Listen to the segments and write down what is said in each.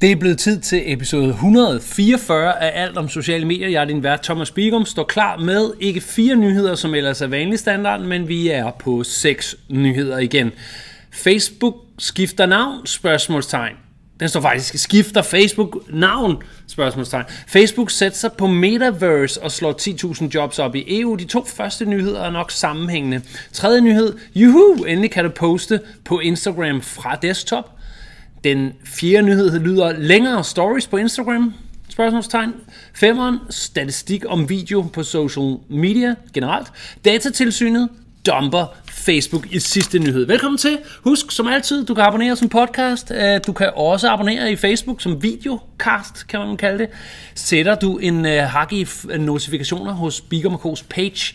Det er blevet tid til episode 144 af Alt om sociale medier. Jeg er din vært Thomas Bigum, står klar med ikke fire nyheder, som ellers er vanlig standard, men vi er på seks nyheder igen. Facebook skifter navn? Spørgsmålstegn. Den står faktisk, skifter Facebook navn? Spørgsmålstegn. Facebook sætter sig på Metaverse og slår 10.000 jobs op i EU. De to første nyheder er nok sammenhængende. Tredje nyhed, juhu, endelig kan du poste på Instagram fra desktop. Den fjerde nyhed lyder længere stories på Instagram. Spørgsmålstegn. Femeren, statistik om video på social media generelt. Datatilsynet dumper Facebook i sidste nyhed. Velkommen til. Husk, som altid, du kan abonnere som podcast. Øh, du kan også abonnere i Facebook som videocast, kan man kalde det. Sætter du en øh, hak i notifikationer hos Bigger Makos page,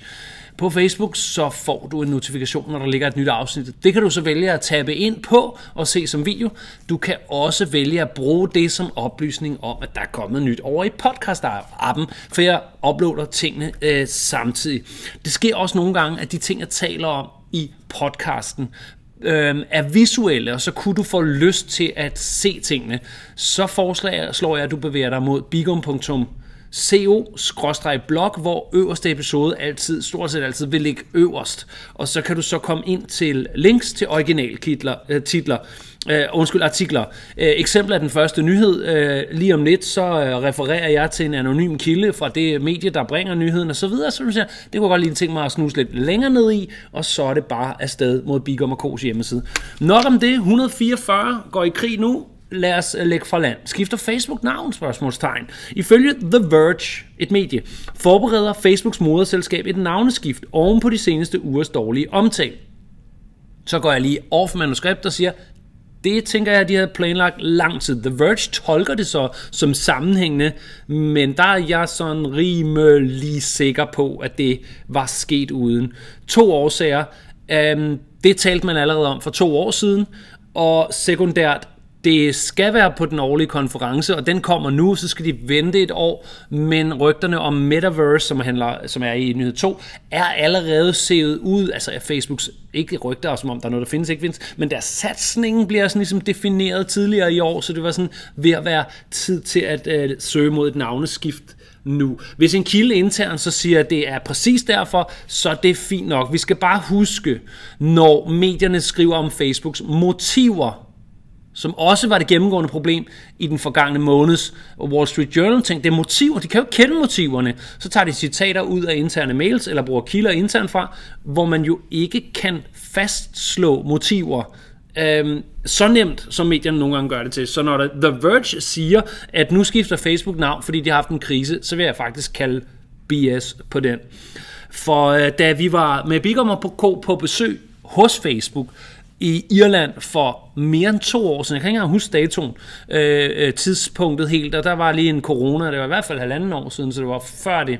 på Facebook, så får du en notifikation, når der ligger et nyt afsnit. Det kan du så vælge at tabe ind på og se som video. Du kan også vælge at bruge det som oplysning om, at der er kommet nyt over i podcast-appen, for jeg uploader tingene øh, samtidig. Det sker også nogle gange, at de ting, jeg taler om i podcasten, øh, er visuelle, og så kunne du få lyst til at se tingene, så foreslår jeg, at du bevæger dig mod bigum.com co-blog, hvor øverste episode altid, stort set altid vil ligge øverst. Og så kan du så komme ind til links til originaltitler, øh, titler, øh, undskyld, artikler. Øh, eksempel af den første nyhed. Øh, lige om lidt, så uh, refererer jeg til en anonym kilde fra det medie, der bringer nyheden og så videre. Så siger, det kunne godt lige tænke mig at snuse lidt længere ned i, og så er det bare afsted mod Bigum og K's hjemmeside. Nok om det. 144 går i krig nu lad os øh, lægge fra land. Skifter Facebook navn? Spørgsmålstegn. Ifølge The Verge, et medie, forbereder Facebooks moderselskab et navneskift oven på de seneste ugers dårlige omtale. Så går jeg lige off manuskript og siger, det tænker jeg, de havde planlagt lang tid. The Verge tolker det så som sammenhængende, men der er jeg sådan rimelig sikker på, at det var sket uden. To årsager. Um, det talte man allerede om for to år siden, og sekundært, det skal være på den årlige konference, og den kommer nu, så skal de vente et år, men rygterne om Metaverse, som, handler, som er i nyhed 2, er allerede set ud, altså er Facebooks, ikke rygter, som om der er noget, der findes, ikke findes, men deres satsning bliver sådan ligesom defineret tidligere i år, så det var sådan ved at være tid til at øh, søge mod et navneskift nu. Hvis en kilde intern så siger, at det er præcis derfor, så er det fint nok. Vi skal bare huske, når medierne skriver om Facebooks motiver som også var det gennemgående problem i den forgangne måneds Wall Street Journal tænkte, det er motiver, de kan jo kende motiverne. Så tager de citater ud af interne mails, eller bruger kilder internt fra, hvor man jo ikke kan fastslå motiver øhm, så nemt, som medierne nogle gange gør det til. Så når der, The Verge siger, at nu skifter Facebook navn, fordi de har haft en krise, så vil jeg faktisk kalde BS på den. For øh, da vi var med Bigommer på på, på besøg hos Facebook, i Irland for mere end to år siden. Jeg kan ikke engang huske datoen, øh, øh, tidspunktet helt, og der var lige en corona, det var i hvert fald halvanden år siden, så det var før det.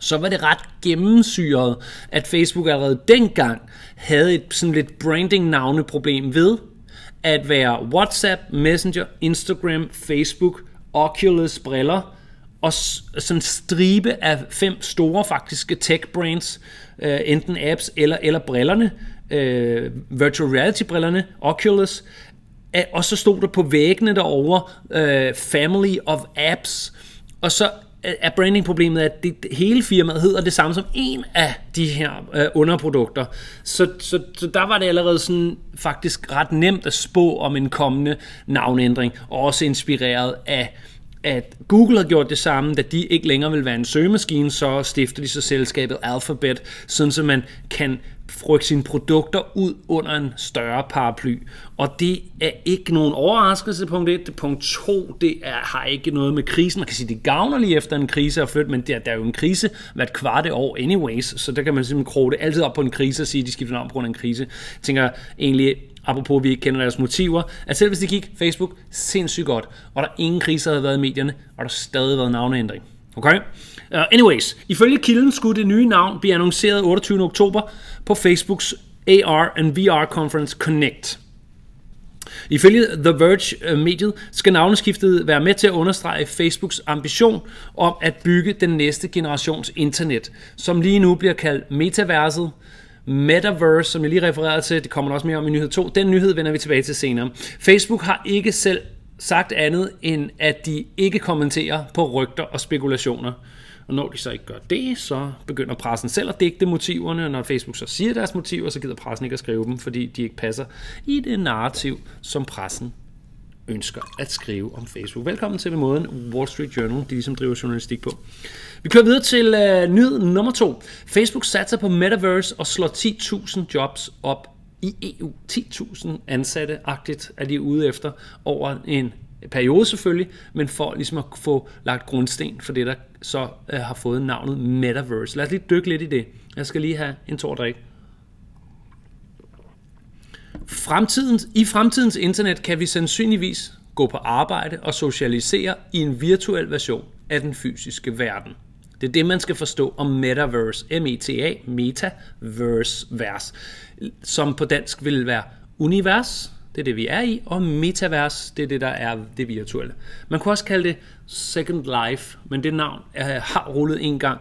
Så var det ret gennemsyret, at Facebook allerede dengang havde et sådan lidt branding-navneproblem ved at være WhatsApp, Messenger, Instagram, Facebook, Oculus briller, og sådan en stribe af fem store faktiske tech-brands, øh, enten apps eller, eller brillerne, øh, virtual reality-brillerne, Oculus, og så stod der på væggene derovre, øh, Family of Apps, og så er branding-problemet, at det, hele firmaet hedder det samme som en af de her øh, underprodukter. Så, så, så der var det allerede sådan faktisk ret nemt at spå om en kommende navnændring, og også inspireret af at Google har gjort det samme, da de ikke længere vil være en søgemaskine, så stifter de så selskabet Alphabet, sådan så man kan rykke sine produkter ud under en større paraply. Og det er ikke nogen overraskelse, punkt 1. Punkt 2, det er, har ikke noget med krisen. Man kan sige, det gavner lige efter en krise at flytte, men der, der er jo en krise hvert kvarte år anyways, så der kan man simpelthen kroge det altid op på en krise og sige, at de skifter navn på grund af en krise. Jeg tænker egentlig, apropos at vi ikke kender deres motiver, at selv hvis det gik Facebook sindssygt godt, og der ingen kriser havde været i medierne, og der stadig været navneændring. Okay? Uh, anyways, ifølge kilden skulle det nye navn blive annonceret 28. oktober på Facebooks AR and VR Conference Connect. Ifølge The Verge-mediet uh, skal navneskiftet være med til at understrege Facebooks ambition om at bygge den næste generations internet, som lige nu bliver kaldt metaverset, Metaverse, som jeg lige refererede til, det kommer også mere om i nyhed 2. Den nyhed vender vi tilbage til senere. Facebook har ikke selv sagt andet, end at de ikke kommenterer på rygter og spekulationer. Og når de så ikke gør det, så begynder pressen selv at digte motiverne, og når Facebook så siger deres motiver, så gider pressen ikke at skrive dem, fordi de ikke passer i det narrativ, som pressen ønsker at skrive om Facebook. Velkommen til måden Wall Street Journal, de ligesom driver journalistik på. Vi kører videre til uh, nyhed nummer to. Facebook satser på Metaverse og slår 10.000 jobs op i EU. 10.000 ansatte-agtigt er de ude efter over en periode selvfølgelig, men for ligesom at få lagt grundsten for det, der så øh, har fået navnet Metaverse. Lad os lige dykke lidt i det. Jeg skal lige have en tår drik. Fremtidens, I fremtidens internet kan vi sandsynligvis gå på arbejde og socialisere i en virtuel version af den fysiske verden. Det er det, man skal forstå om metaverse, M-E-T-A, metaverse, vers, som på dansk vil være univers, det er det, vi er i, og metavers, det er det, der er det virtuelle. Man kunne også kalde det Second Life, men det navn er, har rullet en gang,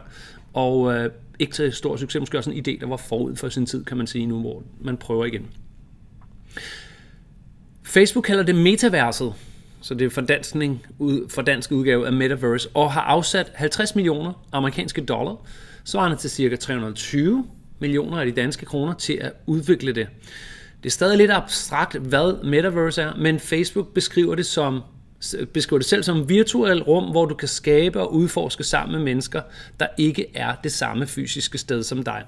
og øh, ikke til stor succes, måske også en idé, der var forud for sin tid, kan man sige nu, hvor man prøver igen. Facebook kalder det metaverset, så det er fordanskning, for dansk udgave af Metaverse, og har afsat 50 millioner amerikanske dollar, svarende til ca. 320 millioner af de danske kroner til at udvikle det. Det er stadig lidt abstrakt, hvad Metaverse er, men Facebook beskriver det som beskriver det selv som et virtuelt rum, hvor du kan skabe og udforske sammen med mennesker, der ikke er det samme fysiske sted som dig.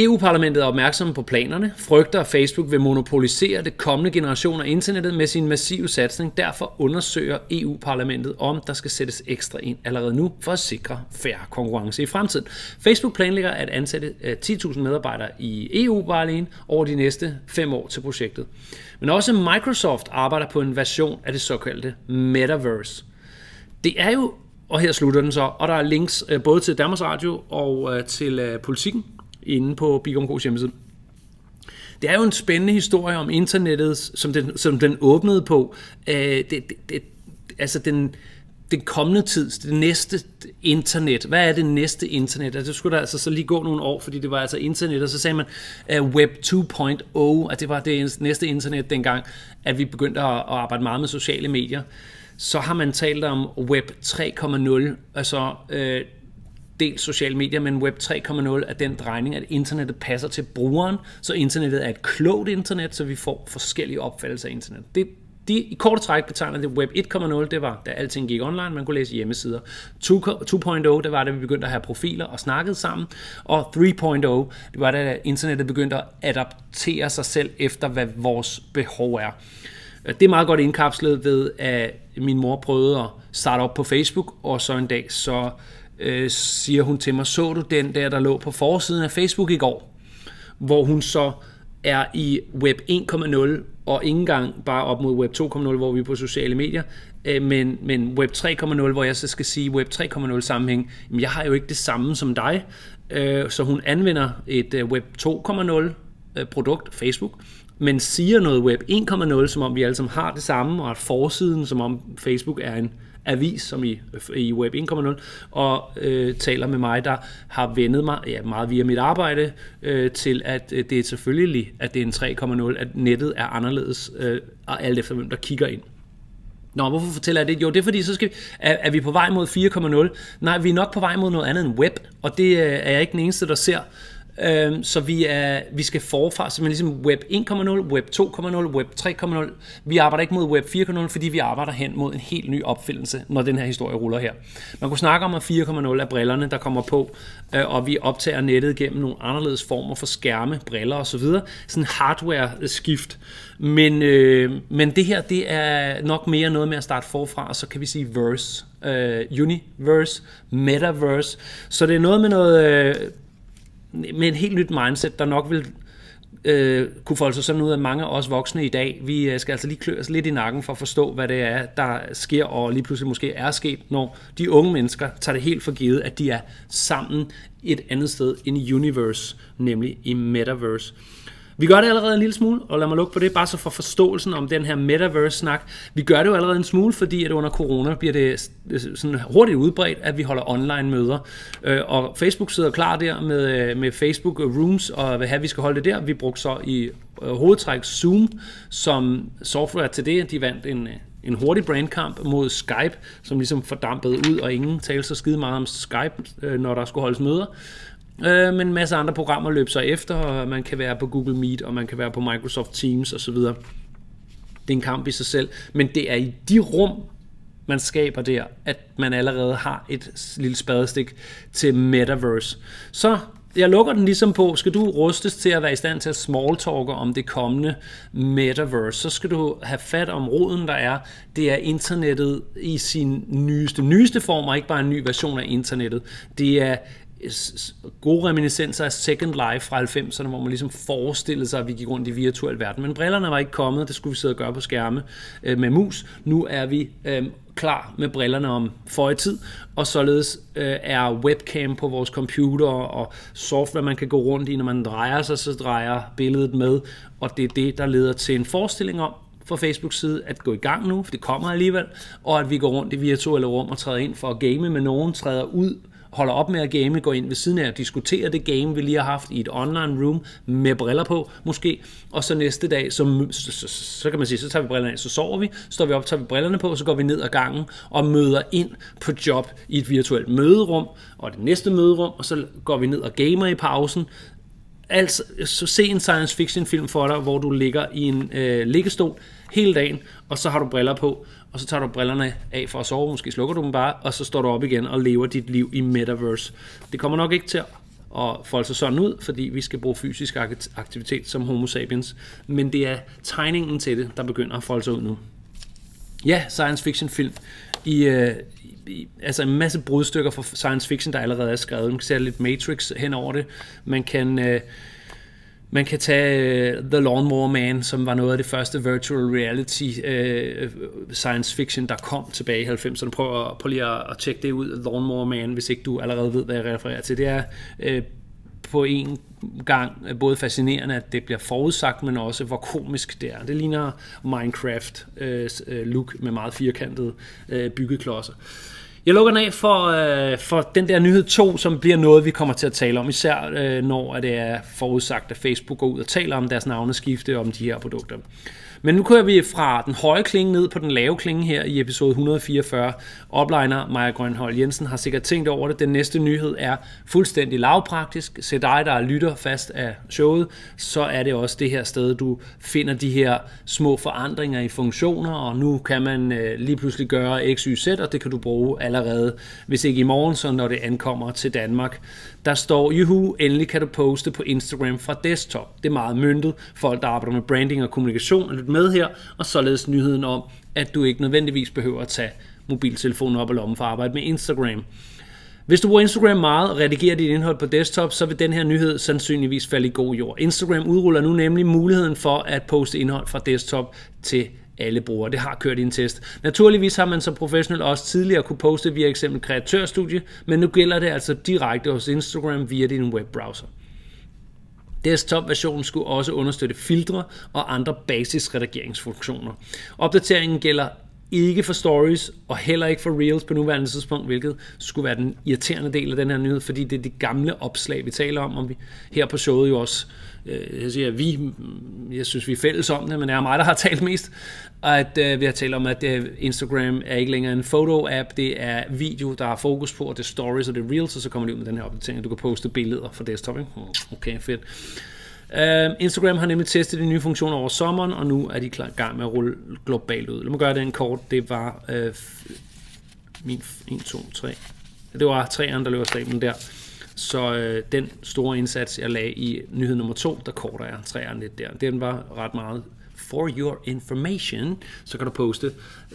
EU-parlamentet er opmærksom på planerne, frygter at Facebook vil monopolisere det kommende generation af internettet med sin massive satsning. Derfor undersøger EU-parlamentet, om der skal sættes ekstra ind allerede nu for at sikre færre konkurrence i fremtiden. Facebook planlægger at ansætte øh, 10.000 medarbejdere i EU bare alene over de næste fem år til projektet. Men også Microsoft arbejder på en version af det såkaldte Metaverse. Det er jo, og her slutter den så, og der er links øh, både til Danmarks Radio og øh, til Politikken, inde på Bigumkos hjemmeside. Det er jo en spændende historie om internettet, som den, som den åbnede på. Øh, det, det, det, altså den, den kommende tid, det næste internet. Hvad er det næste internet? Altså, det skulle der altså så lige gå nogle år, fordi det var altså internet, og så sagde man uh, Web 2.0, at det var det næste internet dengang, at vi begyndte at, at arbejde meget med sociale medier. Så har man talt om Web 3.0, altså uh, dels sociale medier, men Web 3.0 er den drejning, at internettet passer til brugeren, så internettet er et klogt internet, så vi får forskellige opfattelser af internet. Det, de i kort træk betegner det Web 1.0, det var da alting gik online, man kunne læse hjemmesider. 2.0, det var da vi begyndte at have profiler og snakkede sammen. Og 3.0, det var da internettet begyndte at adaptere sig selv efter, hvad vores behov er. Det er meget godt indkapslet ved, at min mor prøvede at starte op på Facebook, og så en dag så øh, Øh, siger hun til mig, så du den der, der lå på forsiden af Facebook i går? Hvor hun så er i web 1.0 og ikke engang bare op mod web 2.0, hvor vi er på sociale medier, øh, men, men web 3.0, hvor jeg så skal sige web 3.0 sammenhæng, jamen jeg har jo ikke det samme som dig, øh, så hun anvender et øh, web 2.0 øh, produkt, Facebook, men siger noget web 1.0, som om vi alle sammen har det samme, og at forsiden, som om Facebook er en avis, som i, i Web 1.0, og øh, taler med mig, der har vendet mig ja, meget via mit arbejde øh, til, at øh, det er selvfølgelig, at det er en 3.0, at nettet er anderledes, øh, alt efter hvem der kigger ind. Nå, hvorfor fortæller jeg det? Jo, det er fordi, så skal vi, er, er vi på vej mod 4.0? Nej, vi er nok på vej mod noget andet end web, og det øh, er jeg ikke den eneste, der ser. Øh, så vi, er, vi skal forfra, så man ligesom Web 1.0, Web 2.0, Web 3.0. Vi arbejder ikke mod Web 4.0, fordi vi arbejder hen mod en helt ny opfindelse, når den her historie ruller her. Man kunne snakke om, at 4.0 er brillerne, der kommer på, øh, og vi optager nettet gennem nogle anderledes former for skærme, briller osv. Sådan hardware-skift. Men, øh, men det her, det er nok mere noget med at starte forfra, og så kan vi sige verse, øh, universe, metaverse. Så det er noget med noget... Øh, med en helt nyt mindset, der nok vil øh, kunne folde sig sådan ud af mange af os voksne i dag. Vi øh, skal altså lige klø os lidt i nakken for at forstå, hvad det er, der sker, og lige pludselig måske er sket, når de unge mennesker tager det helt for givet, at de er sammen et andet sted end i universe, nemlig i metaverse. Vi gør det allerede en lille smule, og lad mig lukke på det, bare så for forståelsen om den her metaverse-snak. Vi gør det jo allerede en smule, fordi at under corona bliver det sådan hurtigt udbredt, at vi holder online-møder. Øh, og Facebook sidder klar der med, øh, med Facebook Rooms, og hvad her vi skal holde det der. Vi brugte så i øh, hovedtræk Zoom som software til det. De vandt en, en hurtig brandkamp mod Skype, som ligesom fordampede ud, og ingen talte så skide meget om Skype, når der skulle holdes møder. Øh, men en masse andre programmer løb sig efter, og man kan være på Google Meet, og man kan være på Microsoft Teams osv. Det er en kamp i sig selv, men det er i de rum, man skaber der, at man allerede har et lille spadestik til Metaverse. Så jeg lukker den ligesom på, skal du rustes til at være i stand til at smalltalke om det kommende metaverse, så skal du have fat om roden, der er. Det er internettet i sin nyeste, nyeste form, og ikke bare en ny version af internettet. Det er gode reminiscenser af Second Life fra 90'erne, hvor man ligesom forestillede sig, at vi gik rundt i virtuel verden. Men brillerne var ikke kommet, det skulle vi sidde og gøre på skærme øh, med mus. Nu er vi øh, klar med brillerne om for tid, og således øh, er webcam på vores computer og software, man kan gå rundt i, når man drejer sig, så drejer billedet med, og det er det, der leder til en forestilling om, fra Facebooks side at gå i gang nu, for det kommer alligevel, og at vi går rundt i virtuelle rum og træder ind for at game med nogen, træder ud holder op med at game, går ind ved siden af og diskuterer det game, vi lige har haft i et online room med briller på, måske, og så næste dag, så, så, så, så kan man sige, så tager vi brillerne af, så sover vi, står vi op, tager vi brillerne på, så går vi ned ad gangen og møder ind på job i et virtuelt møderum, og det næste møderum, og så går vi ned og gamer i pausen, Altså, så se en science fiction film for dig, hvor du ligger i en øh, liggestol hele dagen, og så har du briller på, og så tager du brillerne af for at sove, måske slukker du dem bare, og så står du op igen og lever dit liv i metaverse. Det kommer nok ikke til at folde sig sådan ud, fordi vi skal bruge fysisk aktivitet som homo sapiens, men det er tegningen til det, der begynder at folde sig ud nu. Ja, science fiction film i, øh, i altså en masse brudstykker fra science fiction, der allerede er skrevet. Man kan se lidt Matrix hen over det. Man kan... Øh, man kan tage uh, The Lawnmower Man, som var noget af det første virtual reality uh, science fiction, der kom tilbage i 90'erne. Prøv, at, prøv lige at, at tjekke det ud, Lawnmower Man, hvis ikke du allerede ved, hvad jeg refererer til. Det er uh, på en gang både fascinerende, at det bliver forudsagt, men også hvor komisk det er. Det ligner Minecraft uh, look med meget firkantede uh, byggeklodser. Jeg lukker den af for, øh, for den der nyhed 2, som bliver noget, vi kommer til at tale om, især øh, når det er forudsagt, at Facebook går ud og taler om deres navneskifte og om de her produkter. Men nu kører vi fra den høje klinge ned på den lave klinge her i episode 144. Opliner Maja Grønhold Jensen har sikkert tænkt over det. Den næste nyhed er fuldstændig lavpraktisk. Se dig, der lytter fast af showet, så er det også det her sted, du finder de her små forandringer i funktioner, og nu kan man øh, lige pludselig gøre X, Y, Z, og det kan du bruge allerede, hvis ikke i morgen, så når det ankommer til Danmark. Der står, juhu, endelig kan du poste på Instagram fra desktop. Det er meget myndet. Folk, der arbejder med branding og kommunikation, lytte med her, og således nyheden om, at du ikke nødvendigvis behøver at tage mobiltelefonen op og lommen for at arbejde med Instagram. Hvis du bruger Instagram meget og redigerer dit indhold på desktop, så vil den her nyhed sandsynligvis falde i god jord. Instagram udruller nu nemlig muligheden for at poste indhold fra desktop til alle brugere. Det har kørt i en test. Naturligvis har man som professionel også tidligere kunne poste via eksempel kreatørstudie, men nu gælder det altså direkte hos Instagram via din webbrowser. Desktop-versionen skulle også understøtte filtre og andre basisredigeringsfunktioner. Opdateringen gælder ikke for stories, og heller ikke for reels på nuværende tidspunkt, hvilket skulle være den irriterende del af den her nyhed, fordi det er de gamle opslag, vi taler om, og vi her på showet jo også øh, jeg siger vi, jeg synes vi er fælles om det, men det er mig, der har talt mest, at øh, vi har talt om, at øh, Instagram er ikke længere en foto-app, det er video, der har fokus på, og det er stories og det er reels, og så kommer de ud med den her opdatering, du kan poste billeder fra desktop, ikke? okay, fedt. Uh, Instagram har nemlig testet de nye funktioner over sommeren, og nu er de klar gang med at rulle globalt ud. Lad mig gøre det en kort. Det var øh, min 1, 2, 3. Det var træerne, der løber stablen der. Så øh, den store indsats, jeg lagde i nyhed nummer to, der korter jeg træerne lidt der. Den var ret meget for your information, så kan du poste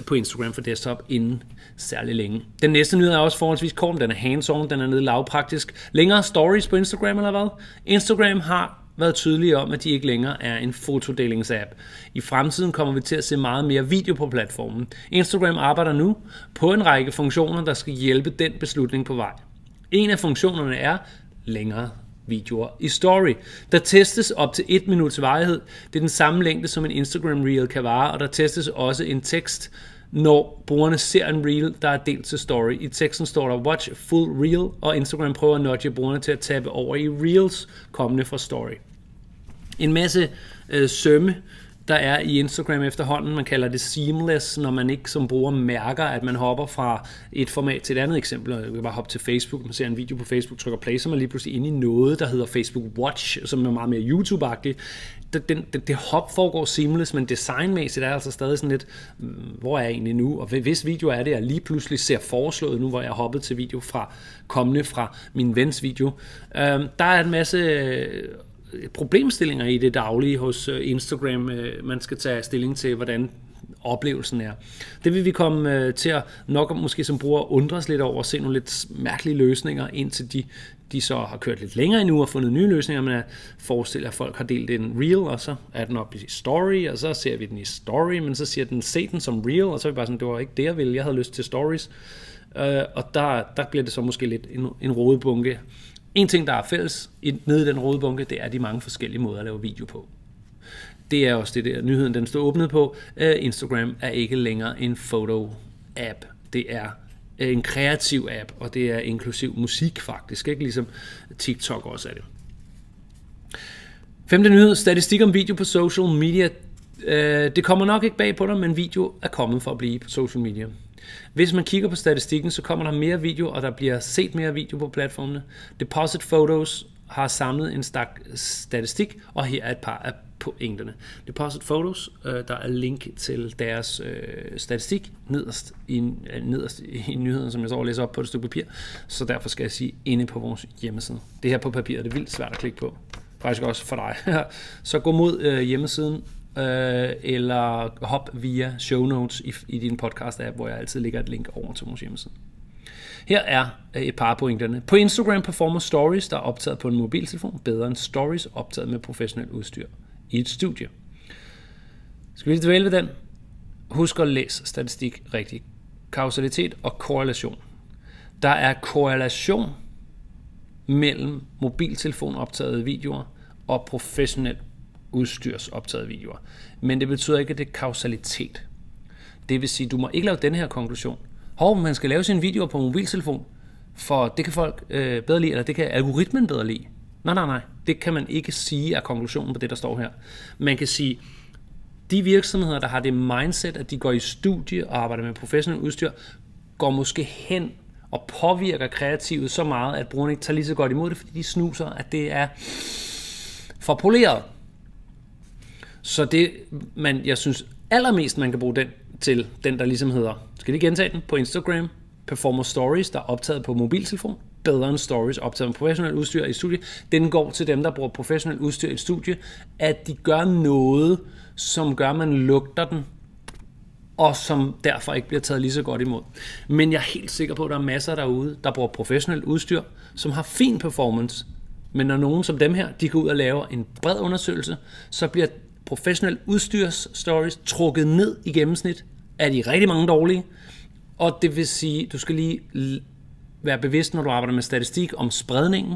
på Instagram for desktop inden særlig længe. Den næste nyhed er også forholdsvis kort, den er hands-on, den er nede lavpraktisk. Længere stories på Instagram eller hvad? Instagram har været tydelige om, at de ikke længere er en fotodelingsapp. I fremtiden kommer vi til at se meget mere video på platformen. Instagram arbejder nu på en række funktioner, der skal hjælpe den beslutning på vej. En af funktionerne er længere videoer i story. Der testes op til 1 minuts varighed. Det er den samme længde, som en Instagram Reel kan vare, og der testes også en tekst, når brugerne ser en reel, der er delt til story. I teksten står der watch full reel, og Instagram prøver at nudge brugerne til at tabe over i reels kommende fra story. En masse øh, sømme der er i Instagram efterhånden. Man kalder det seamless, når man ikke som bruger mærker, at man hopper fra et format til et andet eksempel. Jeg kan bare hoppe til Facebook, man ser en video på Facebook, trykker play, så er man lige pludselig inde i noget, der hedder Facebook Watch, som er meget mere YouTube-agtigt. Det, det, det hop foregår seamless, men designmæssigt er altså stadig sådan lidt, mm, hvor er jeg egentlig nu? Og hvis video er det, jeg lige pludselig ser foreslået nu, hvor jeg er hoppet til video fra kommende fra min vens video. Øh, der er en masse problemstillinger i det daglige hos øh, Instagram, øh, man skal tage stilling til, hvordan oplevelsen er. Det vil vi komme øh, til at nok måske som bruger undres lidt over og se nogle lidt mærkelige løsninger, indtil de, de så har kørt lidt længere endnu og fundet nye løsninger, men at forestille at folk har delt en reel, og så er den op i story, og så ser vi den i story, men så siger den, se den som reel, og så er vi bare sådan, det var ikke det, jeg ville, jeg havde lyst til stories. og der, der bliver det så måske lidt en, en rodebunke en ting, der er fælles nede i den røde bunke, det er de mange forskellige måder at lave video på. Det er også det der, nyheden den står åbnet på. Øh, Instagram er ikke længere en foto-app. Det er øh, en kreativ app, og det er inklusiv musik faktisk, ikke? ligesom TikTok også er det. Femte nyhed, statistik om video på social media. Øh, det kommer nok ikke bag på dig, men video er kommet for at blive på social media. Hvis man kigger på statistikken, så kommer der mere video, og der bliver set mere video på platformene. Deposit Photos har samlet en stak statistik, og her er et par af pointerne. Deposit Photos, øh, der er link til deres øh, statistik nederst i, øh, nederst i nyheden, som jeg så læser op på et stykke papir. Så derfor skal jeg sige inde på vores hjemmeside. Det her på papiret det er vildt svært at klikke på. Faktisk også for dig. så gå mod øh, hjemmesiden øh, eller hop via show notes i, i din podcast-app, hvor jeg altid lægger et link over til vores hjemmeside. Her er øh, et par pointerne. På Instagram performer stories, der er optaget på en mobiltelefon, bedre end stories optaget med professionelt udstyr i et studie. Skal vi lige dvæle ved den? Husk at læse statistik rigtigt. Kausalitet og korrelation. Der er korrelation mellem mobiltelefonoptagede videoer og professionelt udstyrsoptaget videoer. Men det betyder ikke, at det er kausalitet. Det vil sige, du må ikke lave den her konklusion. Hov, man skal lave sin videoer på mobiltelefon, for det kan folk øh, bedre lide, eller det kan algoritmen bedre lide. Nej, nej, nej. Det kan man ikke sige er konklusionen på det, der står her. Man kan sige, de virksomheder, der har det mindset, at de går i studie og arbejder med professionelt udstyr, går måske hen og påvirker kreativet så meget, at brugerne ikke tager lige så godt imod det, fordi de snuser, at det er for poleret. Så det, man, jeg synes allermest, man kan bruge den til, den der ligesom hedder, skal lige gentage den, på Instagram, Performer Stories, der er optaget på mobiltelefon, bedre end stories optaget med professionelt udstyr i studie. Den går til dem, der bruger professionelt udstyr i studie, at de gør noget, som gør, at man lugter den, og som derfor ikke bliver taget lige så godt imod. Men jeg er helt sikker på, at der er masser derude, der bruger professionelt udstyr, som har fin performance. Men når nogen som dem her, de går ud og laver en bred undersøgelse, så bliver professionel udstyrs stories trukket ned i gennemsnit, er de rigtig mange dårlige. Og det vil sige, du skal lige være bevidst, når du arbejder med statistik, om spredningen.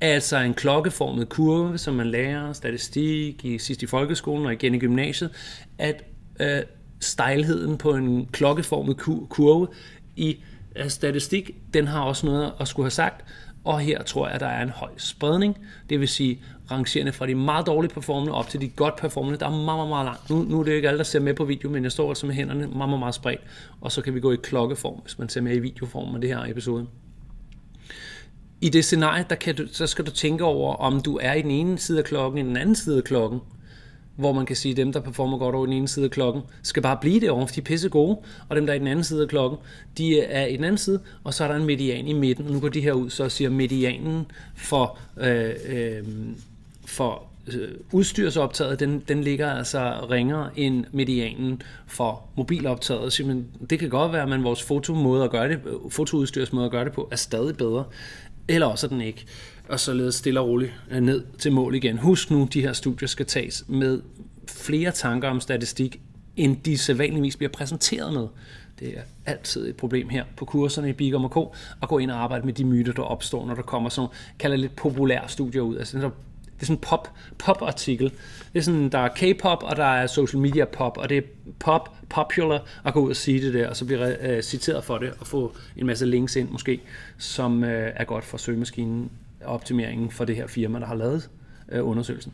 Altså en klokkeformet kurve, som man lærer statistik i sidst i folkeskolen og igen i gymnasiet, at øh, stejlheden på en klokkeformet kurve i øh, statistik, den har også noget at skulle have sagt. Og her tror jeg, at der er en høj spredning. Det vil sige, rangerende fra de meget dårlige performende op til de godt performende. Der er meget, meget, meget langt. Nu, nu er det ikke alle, der ser med på video, men jeg står altså med hænderne meget, meget, meget spredt. Og så kan vi gå i klokkeform, hvis man ser med i videoform med det her episode. I det scenarie, der kan du, så skal du tænke over, om du er i den ene side af klokken, i den anden side af klokken hvor man kan sige, at dem, der performer godt over den ene side af klokken, skal bare blive det over, for de er pisse gode, og dem, der er i den anden side af klokken, de er i den anden side, og så er der en median i midten, og nu går de her ud, så siger medianen for, øh, øh, for øh, udstyrsoptaget, den, den ligger altså ringere end medianen for mobiloptaget. Så, men det kan godt være, at vores fotomåde at gøre det, øh, fotoudstyrsmåde at gøre det på er stadig bedre, eller også er den ikke og således stille og roligt øh, ned til mål igen. Husk nu, de her studier skal tages med flere tanker om statistik end de sædvanligvis bliver præsenteret med. Det er altid et problem her på kurserne i Bigum K, at gå ind og arbejde med de myter, der opstår, når der kommer sådan kalder lidt populære studier ud. Altså, det er sådan en pop, pop-artikel. Det er sådan, der er K-pop, og der er social media pop, og det er pop, popular, at gå ud og sige det der, og så bliver øh, citeret for det, og få en masse links ind måske, som øh, er godt for søgemaskinen optimeringen for det her firma, der har lavet øh, undersøgelsen.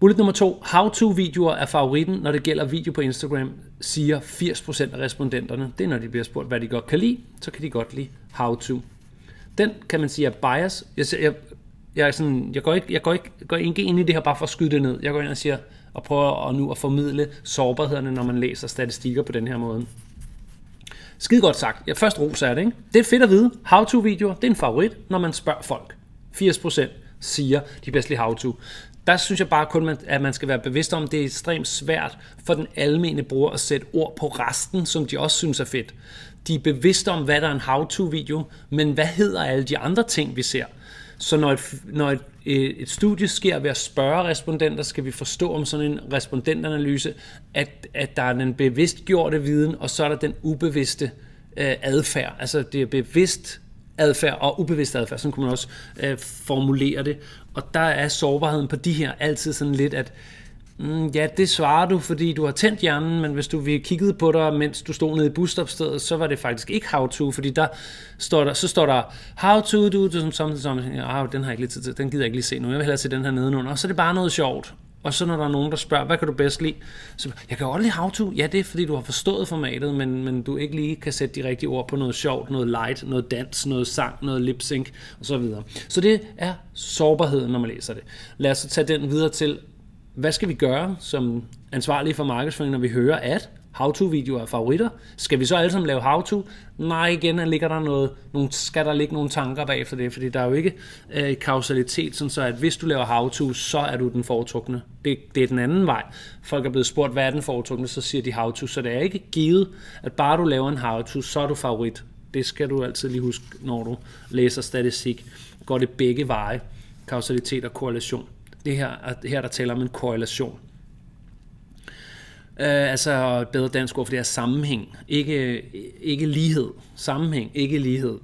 Bullet nummer to. How-to-videoer er favoritten, når det gælder video på Instagram, siger 80% af respondenterne. Det er, når de bliver spurgt, hvad de godt kan lide, så kan de godt lide how-to. Den kan man sige er bias. Jeg, jeg, jeg, er sådan, jeg går ikke, jeg går ikke, går ikke ind i det her bare for at skyde det ned. Jeg går ind og siger, og prøver at nu at formidle sårbarhederne, når man læser statistikker på den her måde. Skide godt sagt. Jeg først roser er det, ikke? Det er fedt at vide. How-to-videoer, det er en favorit, når man spørger folk. 80% siger, de bedst how-to der synes jeg bare kun, at man skal være bevidst om, at det er ekstremt svært for den almene bruger at sætte ord på resten, som de også synes er fedt. De er bevidste om, hvad der er en how-to-video, men hvad hedder alle de andre ting, vi ser? Så når et, når et, øh, et studie sker ved at spørge respondenter, skal vi forstå om sådan en respondentanalyse, at, at der er den bevidstgjorte viden, og så er der den ubevidste øh, adfærd. Altså det er bevidst adfærd og ubevidst adfærd, sådan kunne man også øh, formulere det. Og der er sårbarheden på de her altid sådan lidt, at mm, ja, det svarer du, fordi du har tændt hjernen, men hvis du vi kiggede på dig, mens du stod nede i busstopstedet, så var det faktisk ikke how to, fordi der står der, så står der how to do, som som, som, ja, den har jeg ikke lige tid til, den gider jeg ikke lige se nu, jeg vil hellere se den her nedenunder, og så er det bare noget sjovt. Og så når der er nogen, der spørger, hvad kan du bedst lide? Så jeg kan godt lide how to. Ja, det er fordi, du har forstået formatet, men, men du ikke lige kan sætte de rigtige ord på noget sjovt, noget light, noget dans, noget sang, noget lip sync osv. Så, så det er sårbarheden, når man læser det. Lad os tage den videre til, hvad skal vi gøre som ansvarlige for markedsføring, når vi hører, at how-to-videoer er favoritter. Skal vi så alle sammen lave how-to? Nej, igen ligger der noget, nogle, skal der ligge nogle tanker bag for det, fordi der er jo ikke øh, kausalitet, sådan så at hvis du laver how-to, så er du den foretrukne. Det, det er den anden vej. Folk er blevet spurgt, hvad er den foretrukne, så siger de how-to, så det er ikke givet, at bare du laver en how-to, så er du favorit. Det skal du altid lige huske, når du læser statistik. Går det begge veje, kausalitet og korrelation. Det her, her der taler om en korrelation. Øh, altså et bedre dansk ord for det er sammenhæng, ikke, ikke lighed. Sammenhæng, ikke lighed.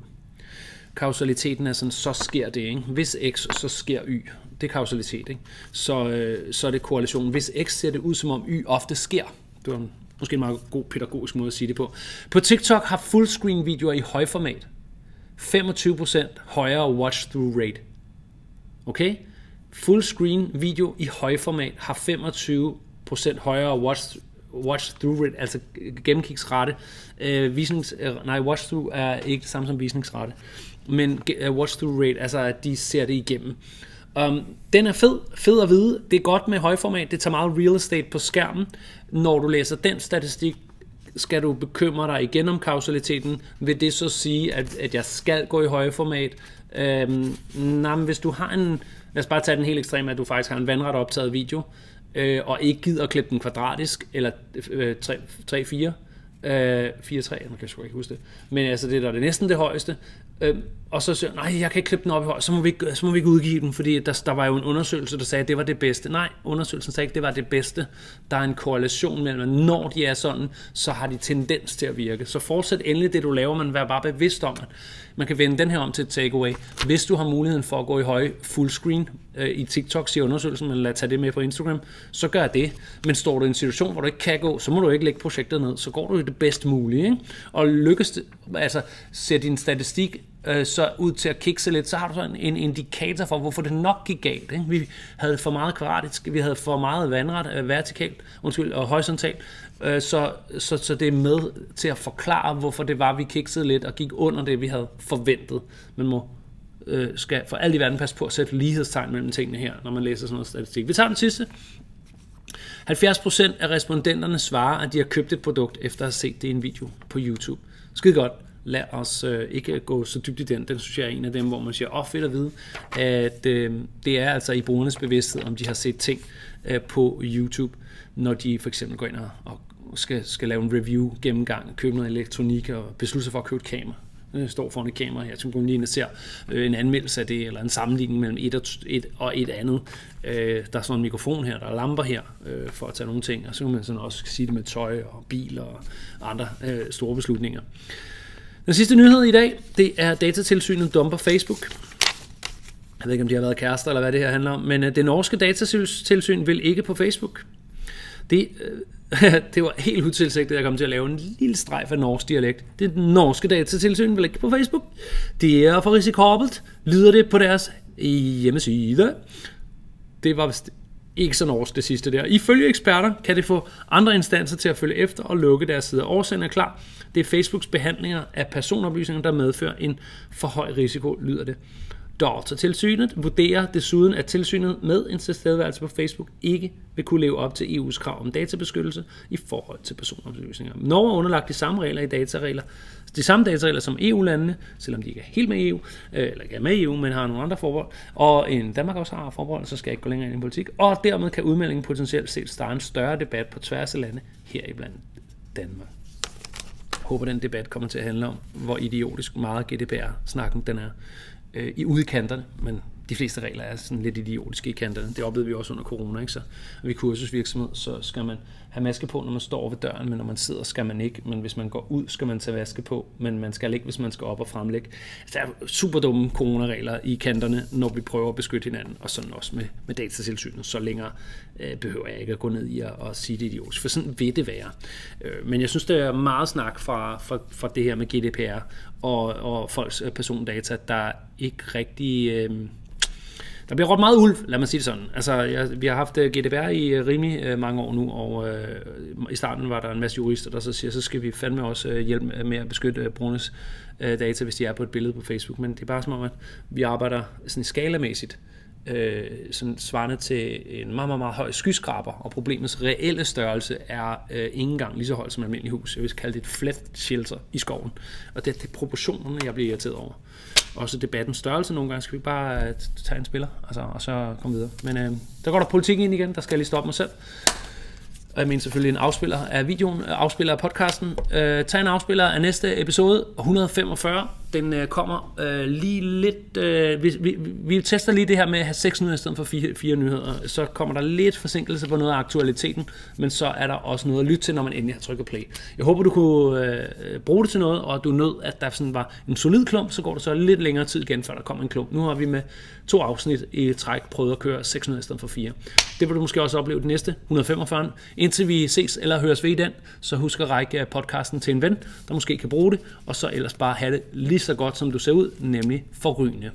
Kausaliteten er sådan, så sker det. Ikke? Hvis x, så sker y. Det er kausalitet. Ikke? Så, øh, så er det korrelation. Hvis x ser det ud, som om y ofte sker. Det var en, måske en meget god pædagogisk måde at sige det på. På TikTok har fullscreen videoer i højformat 25% højere watch-through rate. Okay? Fullscreen video i højformat har 25% højere watch, watch through rate, altså gennemkigsrate. Uh, visnings, uh, nej, watch through er ikke det samme som visningsrate, men uh, watch through rate, altså at de ser det igennem. Um, den er fed, fed at vide. Det er godt med højformat. Det tager meget real estate på skærmen. Når du læser den statistik, skal du bekymre dig igen om kausaliteten. Vil det så sige, at, at jeg skal gå i højformat? Um, nej, men hvis du har en... Lad os bare tage den helt ekstreme, at du faktisk har en vandret optaget video øh, og ikke gider at klippe den kvadratisk, eller øh, 3-4, øh, 4-3, man kan sgu ikke huske det, men altså det der er det næsten det højeste, øh, og så siger nej, jeg kan ikke klippe den op i høj, så må vi ikke, så må vi ikke udgive den, fordi der, der var jo en undersøgelse, der sagde, at det var det bedste. Nej, undersøgelsen sagde ikke, at det var det bedste. Der er en korrelation mellem, at når de er sådan, så har de tendens til at virke. Så fortsæt endelig det, du laver, men vær bare bevidst om, at man kan vende den her om til et takeaway. Hvis du har muligheden for at gå i høj fullscreen øh, i TikTok, siger undersøgelsen, men lad tage det med på Instagram, så gør det. Men står du i en situation, hvor du ikke kan gå, så må du ikke lægge projektet ned. Så går du i det bedst mulige. Ikke? Og lykkes det, altså ser din statistik øh, så ud til at kikse lidt, så har du så en, en indikator for, hvorfor det nok gik galt. Ikke? Vi havde for meget kvadratisk, vi havde for meget vandret, øh, vertikalt, undskyld, og horisontalt, øh, så, så, så det er med til at forklare, hvorfor det var, vi kiksede lidt og gik under det, vi havde forventet. Man må øh, skal for alt i verden passe på at sætte lighedstegn mellem tingene her, når man læser sådan noget statistik. Vi tager den sidste. 70% af respondenterne svarer, at de har købt et produkt, efter at have set det i en video på YouTube. Skide godt lad os øh, ikke gå så dybt i den. Den synes jeg er en af dem, hvor man siger, åh, oh, fedt at vide, at øh, det er altså i brugernes bevidsthed, om de har set ting øh, på YouTube, når de for eksempel går ind og, og skal, skal lave en review, gennemgang, købe noget elektronik og beslutte sig for at købe et kamera. øh, står foran et kamera her, som går lige ser øh, en anmeldelse af det, eller en sammenligning mellem et og et, og et andet. Øh, der er sådan en mikrofon her, der er lamper her, øh, for at tage nogle ting, og så kan man sådan også sige det med tøj og bil og andre øh, store beslutninger. Den sidste nyhed i dag, det er datatilsynet dumper Facebook. Jeg ved ikke, om de har været kærester, eller hvad det her handler om, men øh, det norske datatilsyn vil ikke på Facebook. Det, øh, det var helt utilsigtet, at jeg kom til at lave en lille streg af norsk dialekt. Det norske datatilsyn vil ikke på Facebook. Det er for risikabelt, lyder det på deres hjemmeside. Det var vist ikke så norsk det sidste der. Ifølge eksperter kan det få andre instanser til at følge efter og lukke deres side. Årsagen er klar. Det er Facebooks behandlinger af personoplysninger, der medfører en for høj risiko, lyder det. Datatilsynet vurderer desuden, at tilsynet med en tilstedeværelse på Facebook ikke vil kunne leve op til EU's krav om databeskyttelse i forhold til personoplysninger. Norge er underlagt de samme regler i dataregler, de samme dataregler som EU-landene, selvom de ikke er helt med EU, øh, eller ikke er med i EU, men har nogle andre forbehold, og en Danmark også har forbehold, så skal jeg ikke gå længere ind i politik, og dermed kan udmeldingen potentielt set starte en større debat på tværs af lande, heriblandt Danmark. Jeg håber, den debat kommer til at handle om, hvor idiotisk meget GDPR-snakken den er øh, i udkanterne, men de fleste regler er sådan lidt idiotiske i kanterne. Det oplevede vi også under corona. Ikke? Så ved kursusvirksomhed, så skal man have maske på, når man står ved døren, men når man sidder, skal man ikke. Men hvis man går ud, skal man tage maske på, men man skal ikke, hvis man skal op og fremlægge. Altså, der er super dumme coronaregler i kanterne, når vi prøver at beskytte hinanden, og sådan også med, med datatilsynet. Så længere øh, behøver jeg ikke at gå ned i at, sige det idiotisk, for sådan vil det være. Øh, men jeg synes, det er meget snak fra, fra, fra det her med GDPR og, og folks øh, persondata, der ikke rigtig... Øh, der bliver råbt meget ulv, lad mig sige det sådan. Altså, jeg, vi har haft øh, GDPR i øh, rimelig øh, mange år nu, og øh, i starten var der en masse jurister, der så siger, så skal vi fandme også øh, hjælpe med at beskytte øh, brugernes øh, data, hvis de er på et billede på Facebook. Men det er bare som om, at vi arbejder sådan skalamæssigt øh, øh, sådan svarende til en meget, meget, meget høj skyskraber, og problemets reelle størrelse er øh, ikke engang lige så højt som et almindeligt hus. Jeg vil kalde det et flat shelter i skoven. Og det er proportionerne, jeg bliver irriteret over også debattens størrelse nogle gange. Skal vi bare øh, tage en spiller, altså, og så komme videre. Men øh, der går der politik ind igen, der skal jeg lige stoppe mig selv. Og jeg mener selvfølgelig en afspiller af videoen, øh, afspiller af podcasten. Øh, tag en afspiller af næste episode, 145. Den øh, kommer øh, lige lidt... Øh, vi, vi, vi tester lige det her med at have seks nyheder i stedet for fire, fire nyheder. Så kommer der lidt forsinkelse på noget af aktualiteten, men så er der også noget at lytte til, når man endelig har trykket play. Jeg håber, du kunne øh, bruge det til noget, og du nød, at der sådan var en solid klump, så går det så lidt længere tid igen, før der kommer en klump. Nu har vi med to afsnit i træk prøvet at køre seks nyheder i stedet for fire. Det vil du måske også opleve det næste, 145. indtil vi ses eller høres ved i den, så husk at række podcasten til en ven, der måske kan bruge det, og så ellers bare have det lige så godt, som du ser ud, nemlig forrygende.